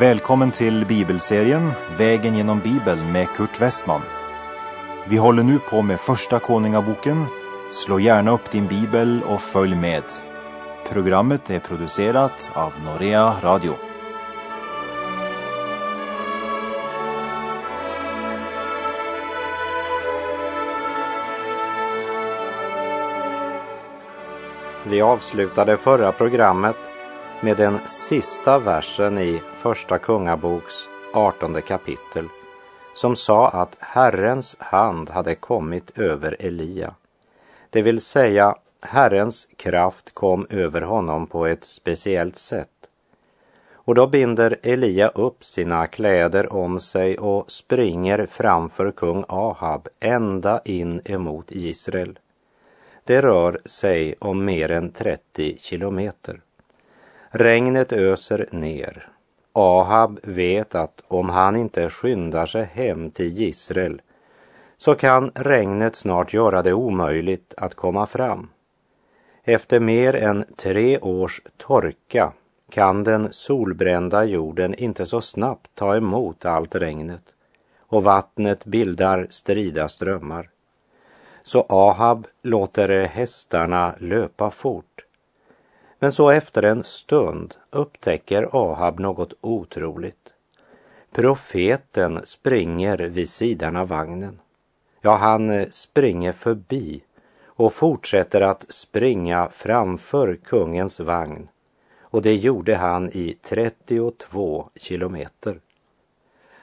Välkommen till bibelserien Vägen genom Bibeln med Kurt Westman. Vi håller nu på med Första Konungaboken. Slå gärna upp din bibel och följ med. Programmet är producerat av Norea Radio. Vi avslutade förra programmet med den sista versen i Första Kungaboks 18 kapitel som sa att Herrens hand hade kommit över Elia. Det vill säga, Herrens kraft kom över honom på ett speciellt sätt. Och då binder Elia upp sina kläder om sig och springer framför kung Ahab ända in emot Israel. Det rör sig om mer än 30 kilometer. Regnet öser ner. Ahab vet att om han inte skyndar sig hem till Israel så kan regnet snart göra det omöjligt att komma fram. Efter mer än tre års torka kan den solbrända jorden inte så snabbt ta emot allt regnet och vattnet bildar strida strömmar. Så Ahab låter hästarna löpa fort. Men så efter en stund upptäcker Ahab något otroligt. Profeten springer vid sidan av vagnen. Ja, han eh, springer förbi och fortsätter att springa framför kungens vagn. Och det gjorde han i 32 kilometer.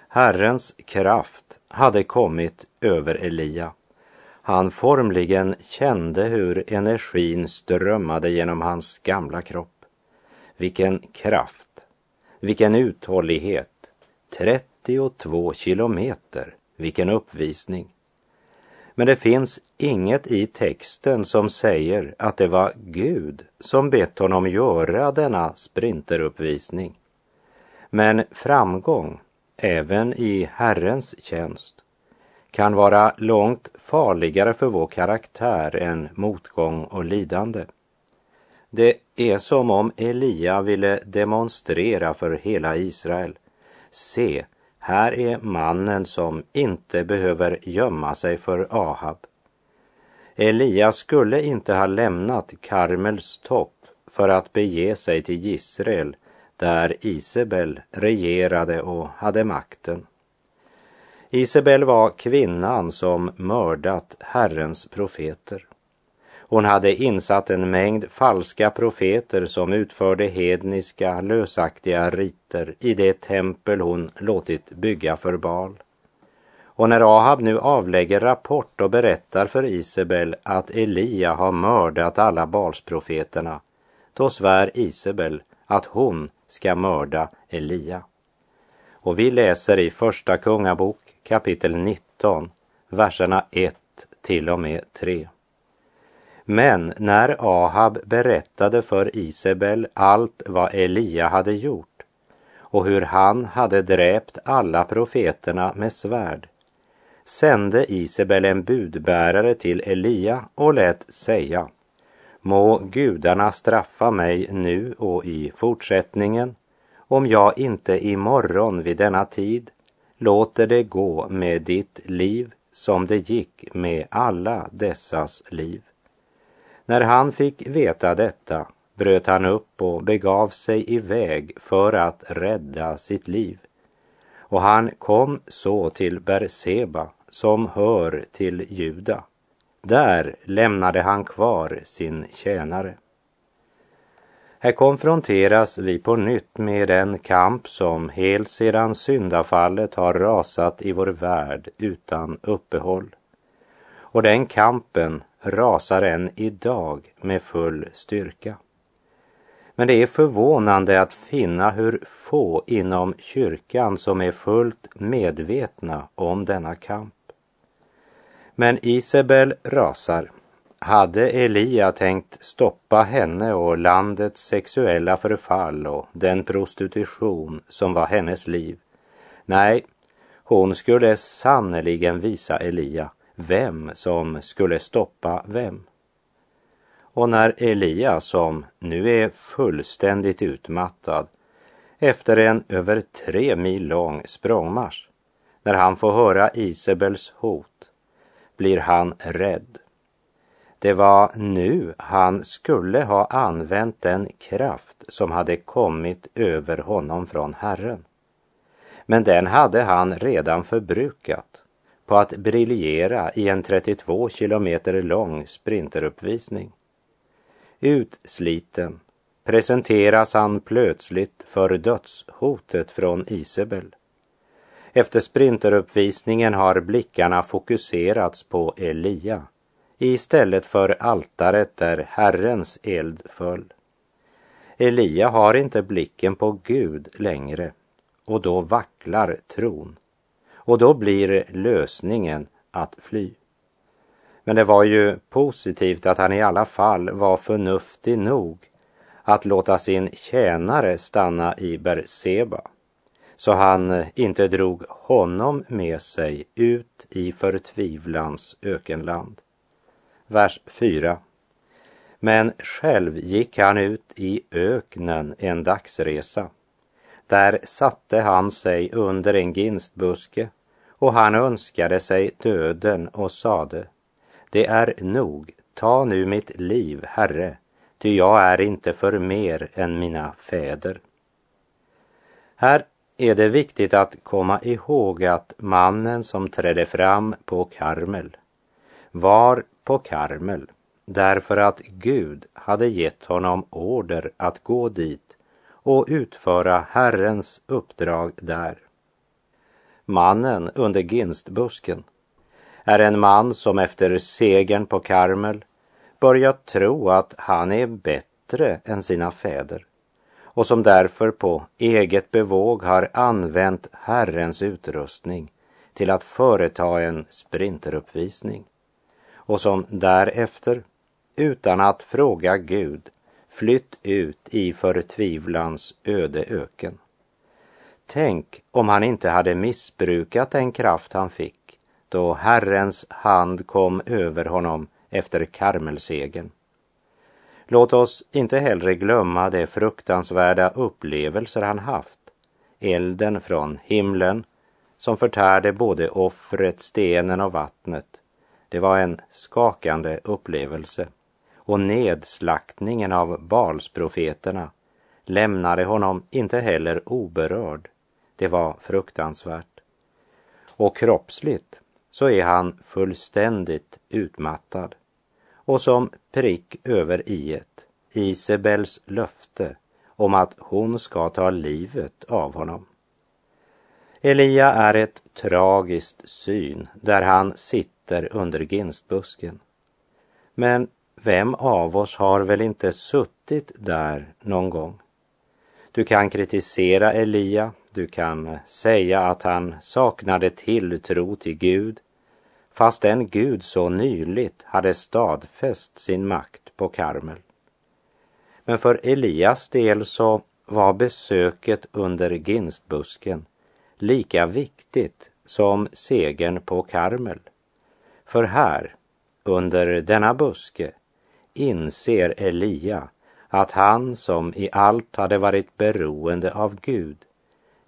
Herrens kraft hade kommit över Elia han formligen kände hur energin strömmade genom hans gamla kropp. Vilken kraft, vilken uthållighet. 32 kilometer, vilken uppvisning. Men det finns inget i texten som säger att det var Gud som bett honom göra denna sprinteruppvisning. Men framgång, även i Herrens tjänst, kan vara långt farligare för vår karaktär än motgång och lidande. Det är som om Elia ville demonstrera för hela Israel. Se, här är mannen som inte behöver gömma sig för Ahab. Elia skulle inte ha lämnat Karmels topp för att bege sig till Israel där Isabel regerade och hade makten. Isabel var kvinnan som mördat Herrens profeter. Hon hade insatt en mängd falska profeter som utförde hedniska, lösaktiga riter i det tempel hon låtit bygga för Baal. Och när Ahab nu avlägger rapport och berättar för Isabel att Elia har mördat alla Balsprofeterna, då svär Isabel att hon ska mörda Elia. Och vi läser i Första Kungabok kapitel 19, verserna 1 till och med 3. Men när Ahab berättade för Isabel allt vad Elia hade gjort och hur han hade dräpt alla profeterna med svärd sände Isabel en budbärare till Elia och lät säga Må gudarna straffa mig nu och i fortsättningen om jag inte imorgon vid denna tid låter det gå med ditt liv som det gick med alla dessas liv. När han fick veta detta bröt han upp och begav sig iväg för att rädda sitt liv. Och han kom så till Berseba som hör till Juda. Där lämnade han kvar sin tjänare. Här konfronteras vi på nytt med den kamp som helt sedan syndafallet har rasat i vår värld utan uppehåll. Och den kampen rasar än idag med full styrka. Men det är förvånande att finna hur få inom kyrkan som är fullt medvetna om denna kamp. Men Isabel rasar hade Elia tänkt stoppa henne och landets sexuella förfall och den prostitution som var hennes liv. Nej, hon skulle sannerligen visa Elia vem som skulle stoppa vem. Och när Elia, som nu är fullständigt utmattad, efter en över tre mil lång språngmarsch, när han får höra Isabels hot, blir han rädd. Det var nu han skulle ha använt den kraft som hade kommit över honom från Herren. Men den hade han redan förbrukat på att briljera i en 32 kilometer lång sprinteruppvisning. Utsliten presenteras han plötsligt för dödshotet från Isabel. Efter sprinteruppvisningen har blickarna fokuserats på Elia istället för altaret där Herrens eld föll. Elia har inte blicken på Gud längre och då vacklar tron och då blir lösningen att fly. Men det var ju positivt att han i alla fall var förnuftig nog att låta sin tjänare stanna i Berseba så han inte drog honom med sig ut i förtvivlans ökenland. Vers 4. Men själv gick han ut i öknen en dagsresa. Där satte han sig under en ginstbuske och han önskade sig döden och sade, det är nog, ta nu mitt liv, Herre, ty jag är inte för mer än mina fäder. Här är det viktigt att komma ihåg att mannen som trädde fram på Karmel var på Karmel därför att Gud hade gett honom order att gå dit och utföra Herrens uppdrag där. Mannen under ginstbusken är en man som efter segern på Karmel börjat tro att han är bättre än sina fäder och som därför på eget bevåg har använt Herrens utrustning till att företa en sprinteruppvisning och som därefter, utan att fråga Gud, flytt ut i förtvivlans öde öken. Tänk om han inte hade missbrukat den kraft han fick då Herrens hand kom över honom efter Karmelsegen. Låt oss inte heller glömma de fruktansvärda upplevelser han haft. Elden från himlen som förtärde både offret, stenen och vattnet. Det var en skakande upplevelse och nedslaktningen av Balsprofeterna lämnade honom inte heller oberörd. Det var fruktansvärt. Och kroppsligt så är han fullständigt utmattad. Och som prick över iet, Isabels löfte om att hon ska ta livet av honom. Elia är ett tragiskt syn där han sitter under ginstbusken. Men vem av oss har väl inte suttit där någon gång? Du kan kritisera Elia, du kan säga att han saknade tilltro till Gud fast den Gud så nyligt hade stadfäst sin makt på Karmel. Men för Elias del så var besöket under ginstbusken lika viktigt som segern på Karmel. För här, under denna buske, inser Elia att han som i allt hade varit beroende av Gud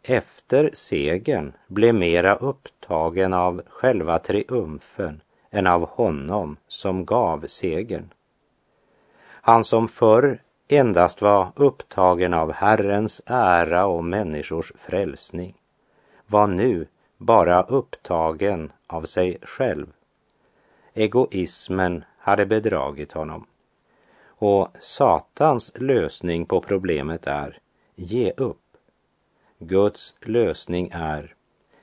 efter segern blev mera upptagen av själva triumfen än av honom som gav segern. Han som förr endast var upptagen av Herrens ära och människors frälsning var nu bara upptagen av sig själv. Egoismen hade bedragit honom. Och Satans lösning på problemet är ge upp. Guds lösning är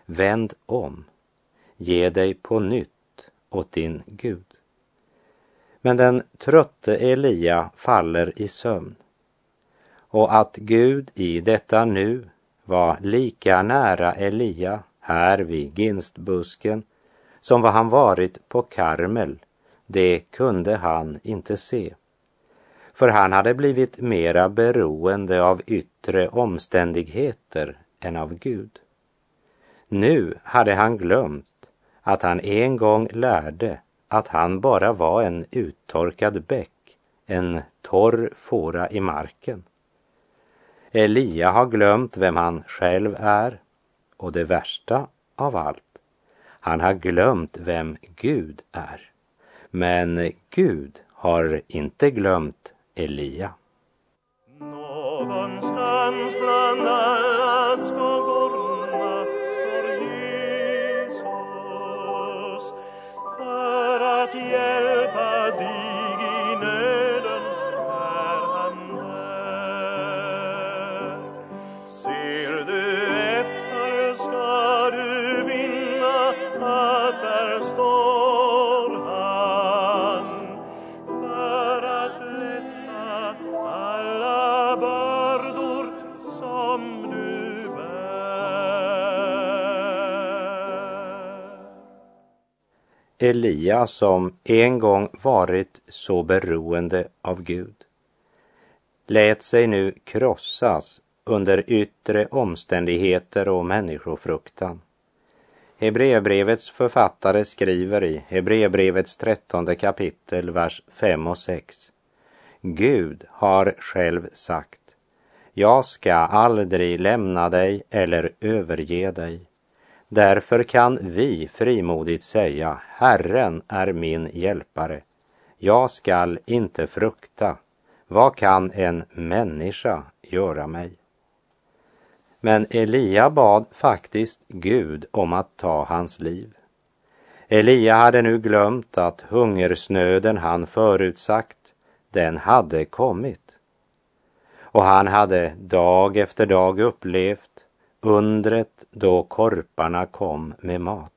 vänd om, ge dig på nytt åt din Gud. Men den trötte Elia faller i sömn och att Gud i detta nu var lika nära Elia här vid ginstbusken som vad han varit på Karmel, det kunde han inte se för han hade blivit mera beroende av yttre omständigheter än av Gud. Nu hade han glömt att han en gång lärde att han bara var en uttorkad bäck, en torr fåra i marken. Elia har glömt vem han själv är och det värsta av allt, han har glömt vem Gud är. Men Gud har inte glömt Elia. Någonstans bland alla skor Elia som en gång varit så beroende av Gud lät sig nu krossas under yttre omständigheter och människofruktan. Hebreerbrevets författare skriver i Hebreerbrevets trettonde kapitel, vers 5 och 6. Gud har själv sagt, jag ska aldrig lämna dig eller överge dig. Därför kan vi frimodigt säga, Herren är min hjälpare. Jag skall inte frukta. Vad kan en människa göra mig? Men Elia bad faktiskt Gud om att ta hans liv. Elia hade nu glömt att hungersnöden han förutsagt, den hade kommit. Och han hade dag efter dag upplevt undret då korparna kom med mat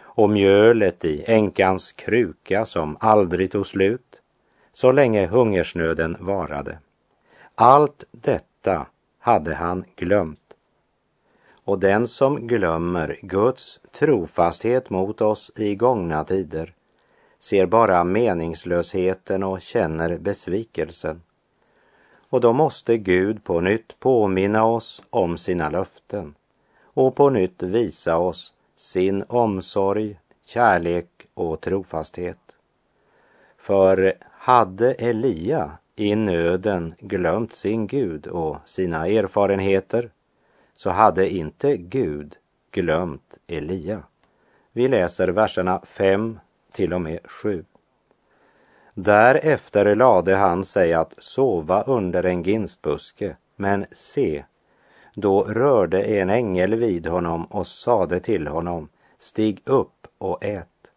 och mjölet i änkans kruka som aldrig tog slut så länge hungersnöden varade. Allt detta hade han glömt. Och den som glömmer Guds trofasthet mot oss i gångna tider ser bara meningslösheten och känner besvikelsen. Och då måste Gud på nytt påminna oss om sina löften och på nytt visa oss sin omsorg, kärlek och trofasthet. För hade Elia i nöden glömt sin Gud och sina erfarenheter så hade inte Gud glömt Elia. Vi läser verserna 5 till och med 7. Därefter lade han sig att sova under en ginstbuske, men se, då rörde en ängel vid honom och sade till honom, stig upp och ät.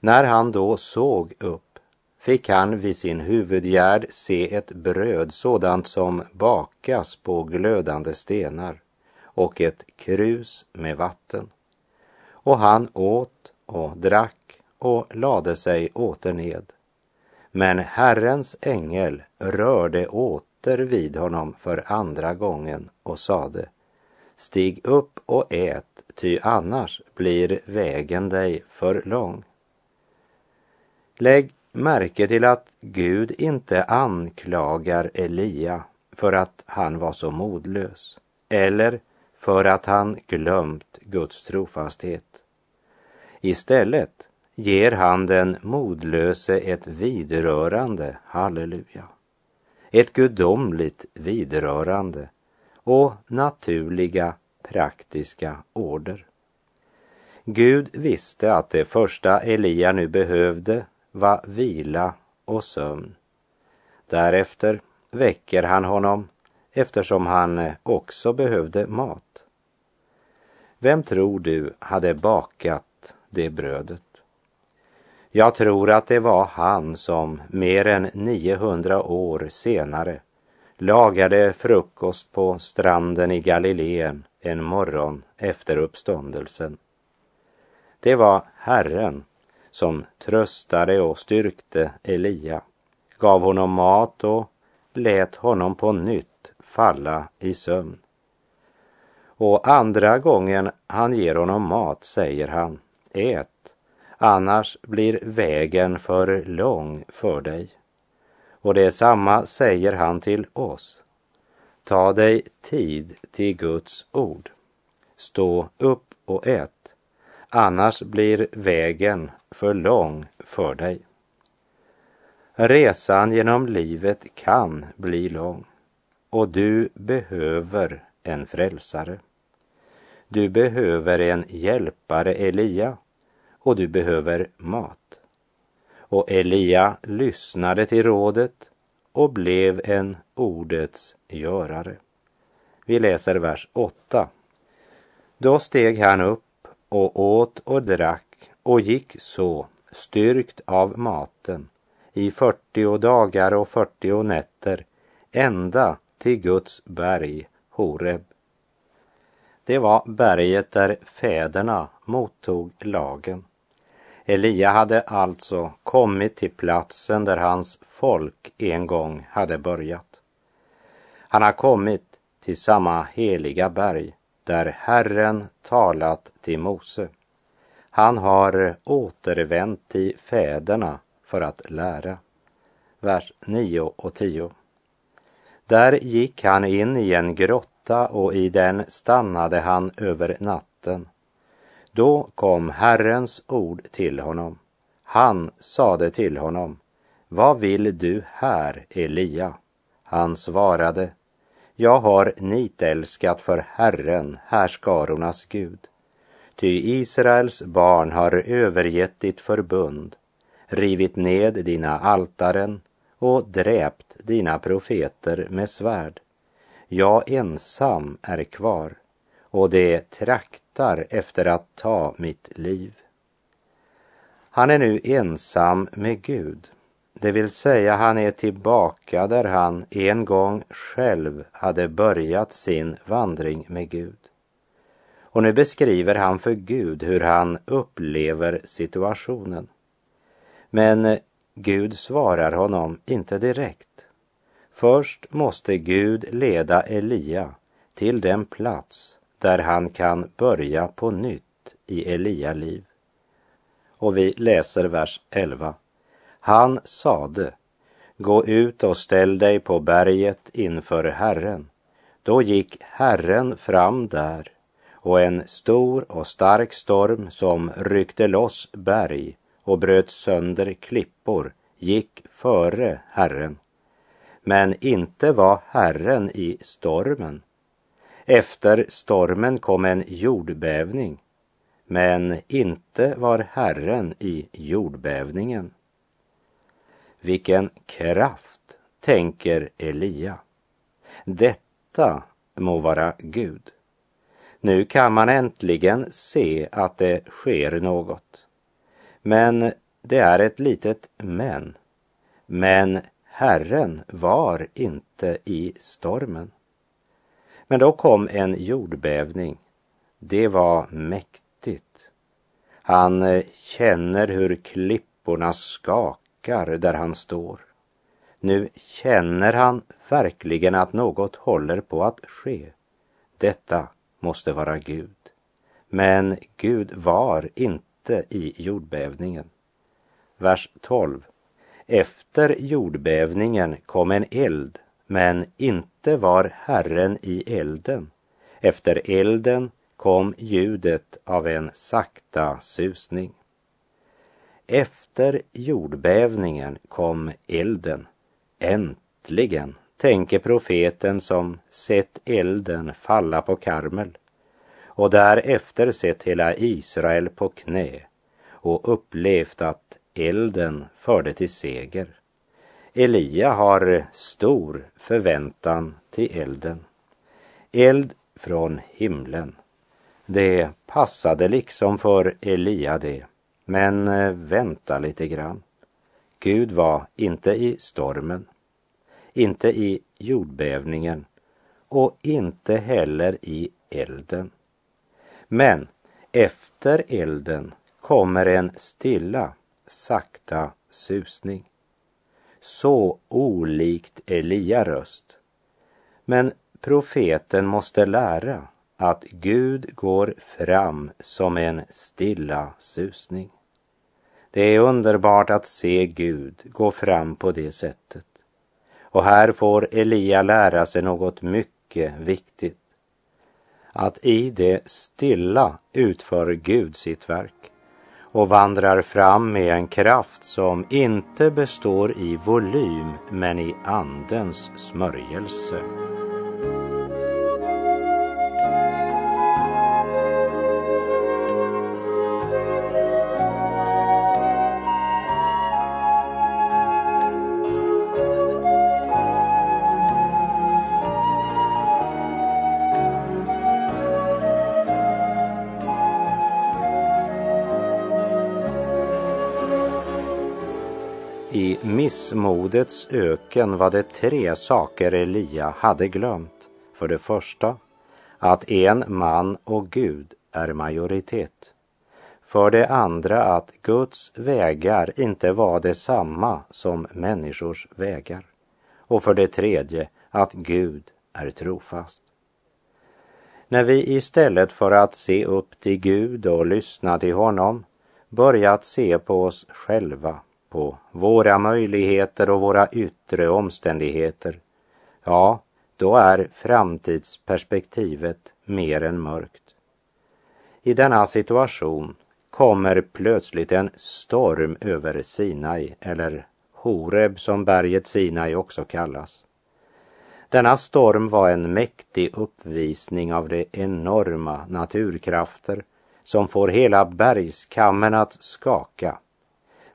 När han då såg upp fick han vid sin huvudgärd se ett bröd sådant som bakas på glödande stenar och ett krus med vatten. Och han åt och drack och lade sig åter ned. Men Herrens ängel rörde åter vid honom för andra gången och sade Stig upp och ät, ty annars blir vägen dig för lång. Lägg märke till att Gud inte anklagar Elia för att han var så modlös eller för att han glömt Guds trofasthet. Istället ger han den modlöse ett vidrörande, halleluja. Ett gudomligt vidrörande och naturliga praktiska order. Gud visste att det första Elia nu behövde var vila och sömn. Därefter väcker han honom eftersom han också behövde mat. Vem tror du hade bakat det brödet? Jag tror att det var han som mer än 900 år senare lagade frukost på stranden i Galileen en morgon efter uppståndelsen. Det var Herren som tröstade och styrkte Elia, gav honom mat och lät honom på nytt falla i sömn. Och andra gången han ger honom mat säger han, ät annars blir vägen för lång för dig. Och detsamma säger han till oss. Ta dig tid till Guds ord. Stå upp och ät, annars blir vägen för lång för dig. Resan genom livet kan bli lång. och du behöver en frälsare. Du behöver en hjälpare, Elia, och du behöver mat. Och Elia lyssnade till rådet och blev en ordets görare. Vi läser vers 8. Då steg han upp och åt och drack och gick så, styrkt av maten, i fyrtio dagar och fyrtio nätter, ända till Guds berg, Horeb. Det var berget där fäderna mottog lagen. Elia hade alltså kommit till platsen där hans folk en gång hade börjat. Han har kommit till samma heliga berg där Herren talat till Mose. Han har återvänt till fäderna för att lära. Vers 9 och 10. Där gick han in i en grotta och i den stannade han över natten. Då kom Herrens ord till honom. Han sade till honom, vad vill du här, Elia? Han svarade, jag har nitälskat för Herren, härskarornas Gud. Ty Israels barn har övergett ditt förbund, rivit ned dina altaren och dräpt dina profeter med svärd. Jag ensam är kvar och det traktar efter att ta mitt liv. Han är nu ensam med Gud, det vill säga han är tillbaka där han en gång själv hade börjat sin vandring med Gud. Och nu beskriver han för Gud hur han upplever situationen. Men Gud svarar honom inte direkt. Först måste Gud leda Elia till den plats där han kan börja på nytt i Elia liv. Och vi läser vers 11. Han sade, gå ut och ställ dig på berget inför Herren. Då gick Herren fram där och en stor och stark storm som ryckte loss berg och bröt sönder klippor gick före Herren. Men inte var Herren i stormen. Efter stormen kom en jordbävning, men inte var Herren i jordbävningen. Vilken kraft, tänker Elia. Detta må vara Gud. Nu kan man äntligen se att det sker något. Men det är ett litet men. Men Herren var inte i stormen. Men då kom en jordbävning. Det var mäktigt. Han eh, känner hur klipporna skakar där han står. Nu känner han verkligen att något håller på att ske. Detta måste vara Gud. Men Gud var inte i jordbävningen. Vers 12. Efter jordbävningen kom en eld, men inte var Herren i elden. Efter elden kom ljudet av en sakta susning. Efter jordbävningen kom elden. Äntligen, tänker profeten som sett elden falla på Karmel och därefter sett hela Israel på knä och upplevt att elden förde till seger. Elia har stor förväntan till elden. Eld från himlen. Det passade liksom för Elia det. Men eh, vänta lite grann. Gud var inte i stormen, inte i jordbävningen och inte heller i elden. Men efter elden kommer en stilla sakta susning. Så olikt Elia röst. Men profeten måste lära att Gud går fram som en stilla susning. Det är underbart att se Gud gå fram på det sättet. Och här får Elia lära sig något mycket viktigt. Att i det stilla utför Gud sitt verk och vandrar fram med en kraft som inte består i volym men i Andens smörjelse. I missmodets öken var det tre saker Elia hade glömt. För det första, att en man och Gud är majoritet. För det andra att Guds vägar inte var detsamma som människors vägar. Och för det tredje att Gud är trofast. När vi istället för att se upp till Gud och lyssna till honom börjat se på oss själva på våra möjligheter och våra yttre omständigheter, ja, då är framtidsperspektivet mer än mörkt. I denna situation kommer plötsligt en storm över Sinai, eller Horeb som berget Sinai också kallas. Denna storm var en mäktig uppvisning av de enorma naturkrafter som får hela bergskammen att skaka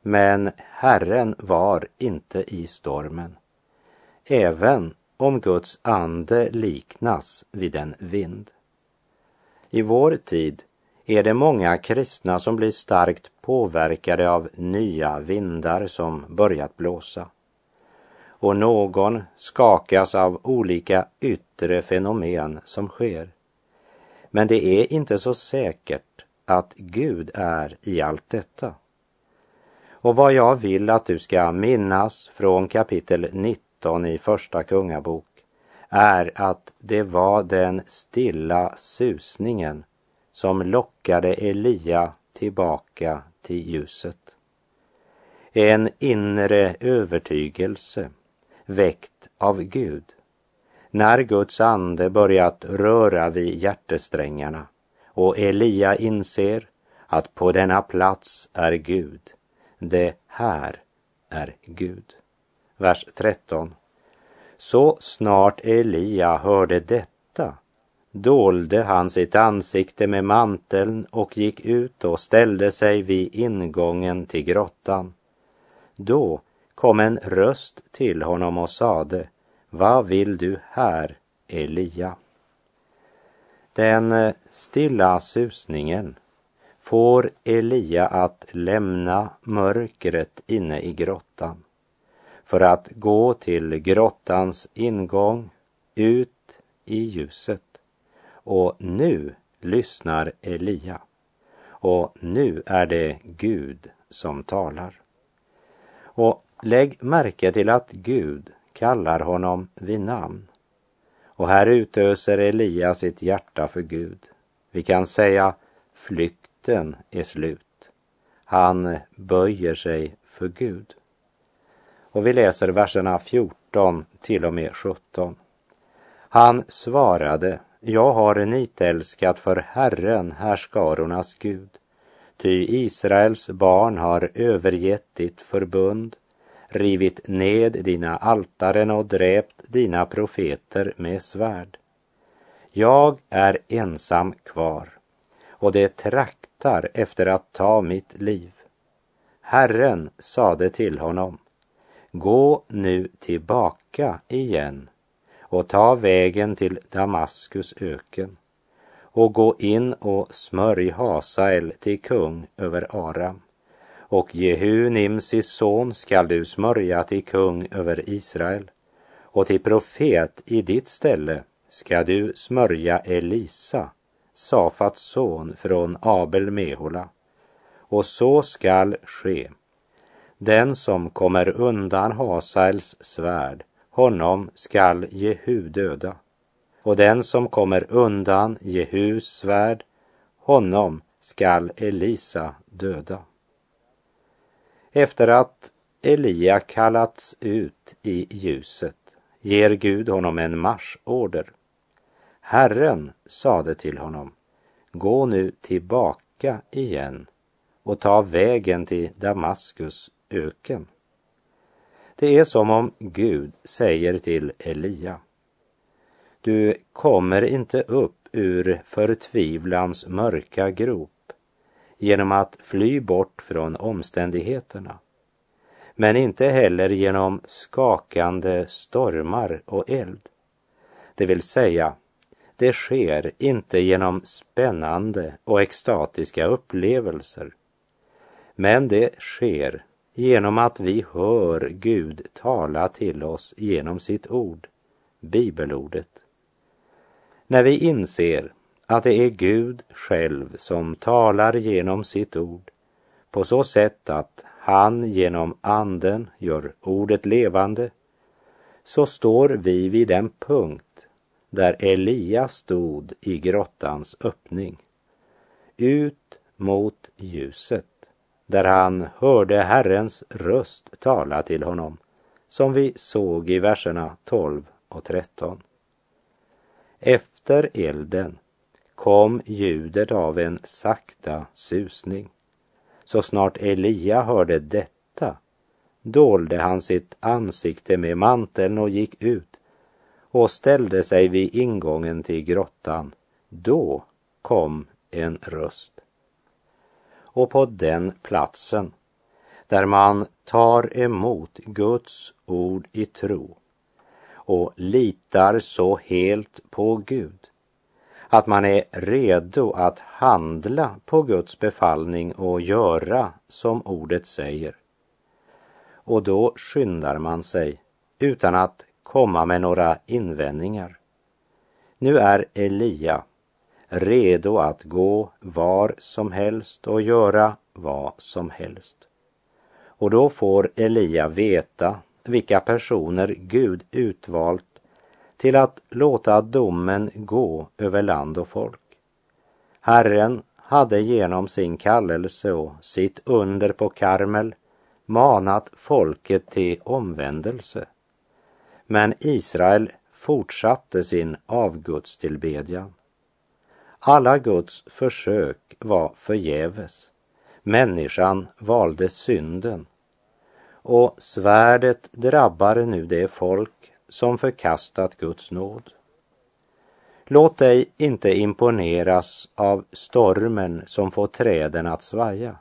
men Herren var inte i stormen, även om Guds ande liknas vid en vind. I vår tid är det många kristna som blir starkt påverkade av nya vindar som börjat blåsa. Och någon skakas av olika yttre fenomen som sker. Men det är inte så säkert att Gud är i allt detta. Och vad jag vill att du ska minnas från kapitel 19 i Första Kungabok är att det var den stilla susningen som lockade Elia tillbaka till ljuset. En inre övertygelse väckt av Gud när Guds ande börjat röra vid hjärtesträngarna och Elia inser att på denna plats är Gud det här är Gud. Vers 13. Så snart Elia hörde detta dolde han sitt ansikte med manteln och gick ut och ställde sig vid ingången till grottan. Då kom en röst till honom och sade, vad vill du här, Elia? Den stilla susningen får Elia att lämna mörkret inne i grottan för att gå till grottans ingång ut i ljuset. Och nu lyssnar Elia. Och nu är det Gud som talar. Och lägg märke till att Gud kallar honom vid namn. Och här utöser Elia sitt hjärta för Gud. Vi kan säga flykt jakten är slut. Han böjer sig för Gud. Och vi läser verserna 14 till och med 17. Han svarade, jag har nitälskat för Herren, härskarornas Gud. Ty Israels barn har övergett ditt förbund, rivit ned dina altaren och dräpt dina profeter med svärd. Jag är ensam kvar och det traktar efter att ta mitt liv. Herren sade till honom, gå nu tillbaka igen och ta vägen till Damaskus öken och gå in och smörj Hasael till kung över Aram och Jehu, Nimsis son, skall du smörja till kung över Israel och till profet i ditt ställe ska du smörja Elisa, Safats son från Abel Mehola. Och så skall ske. Den som kommer undan Hasaels svärd, honom skall Jehu döda. Och den som kommer undan Jehus svärd, honom skall Elisa döda. Efter att Elia kallats ut i ljuset ger Gud honom en marschorder. Herren sade till honom, gå nu tillbaka igen och ta vägen till Damaskus öken. Det är som om Gud säger till Elia. Du kommer inte upp ur förtvivlans mörka grop genom att fly bort från omständigheterna, men inte heller genom skakande stormar och eld. Det vill säga, det sker inte genom spännande och extatiska upplevelser, men det sker genom att vi hör Gud tala till oss genom sitt ord, bibelordet. När vi inser att det är Gud själv som talar genom sitt ord på så sätt att han genom anden gör ordet levande, så står vi vid den punkt där Elia stod i grottans öppning, ut mot ljuset, där han hörde Herrens röst tala till honom, som vi såg i verserna 12 och 13. Efter elden kom ljudet av en sakta susning. Så snart Elia hörde detta dolde han sitt ansikte med manteln och gick ut och ställde sig vid ingången till grottan. Då kom en röst. Och på den platsen där man tar emot Guds ord i tro och litar så helt på Gud att man är redo att handla på Guds befallning och göra som ordet säger. Och då skyndar man sig utan att komma med några invändningar. Nu är Elia redo att gå var som helst och göra vad som helst. Och då får Elia veta vilka personer Gud utvalt till att låta domen gå över land och folk. Herren hade genom sin kallelse och sitt under på Karmel manat folket till omvändelse. Men Israel fortsatte sin avgudstillbedjan. Alla Guds försök var förgäves. Människan valde synden och svärdet drabbar nu det folk som förkastat Guds nåd. Låt dig inte imponeras av stormen som får träden att svaja.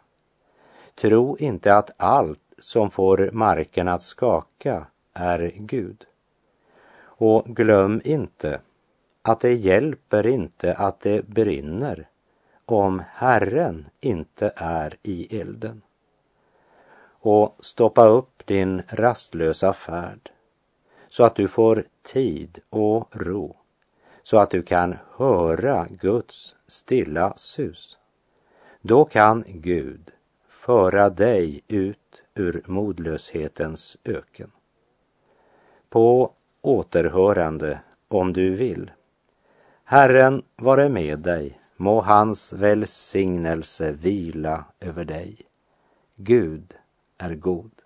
Tro inte att allt som får marken att skaka är Gud. Och glöm inte att det hjälper inte att det brinner om Herren inte är i elden. Och stoppa upp din rastlösa färd så att du får tid och ro, så att du kan höra Guds stilla sus. Då kan Gud föra dig ut ur modlöshetens öken. På återhörande om du vill. Herren vare med dig, må hans välsignelse vila över dig. Gud är god.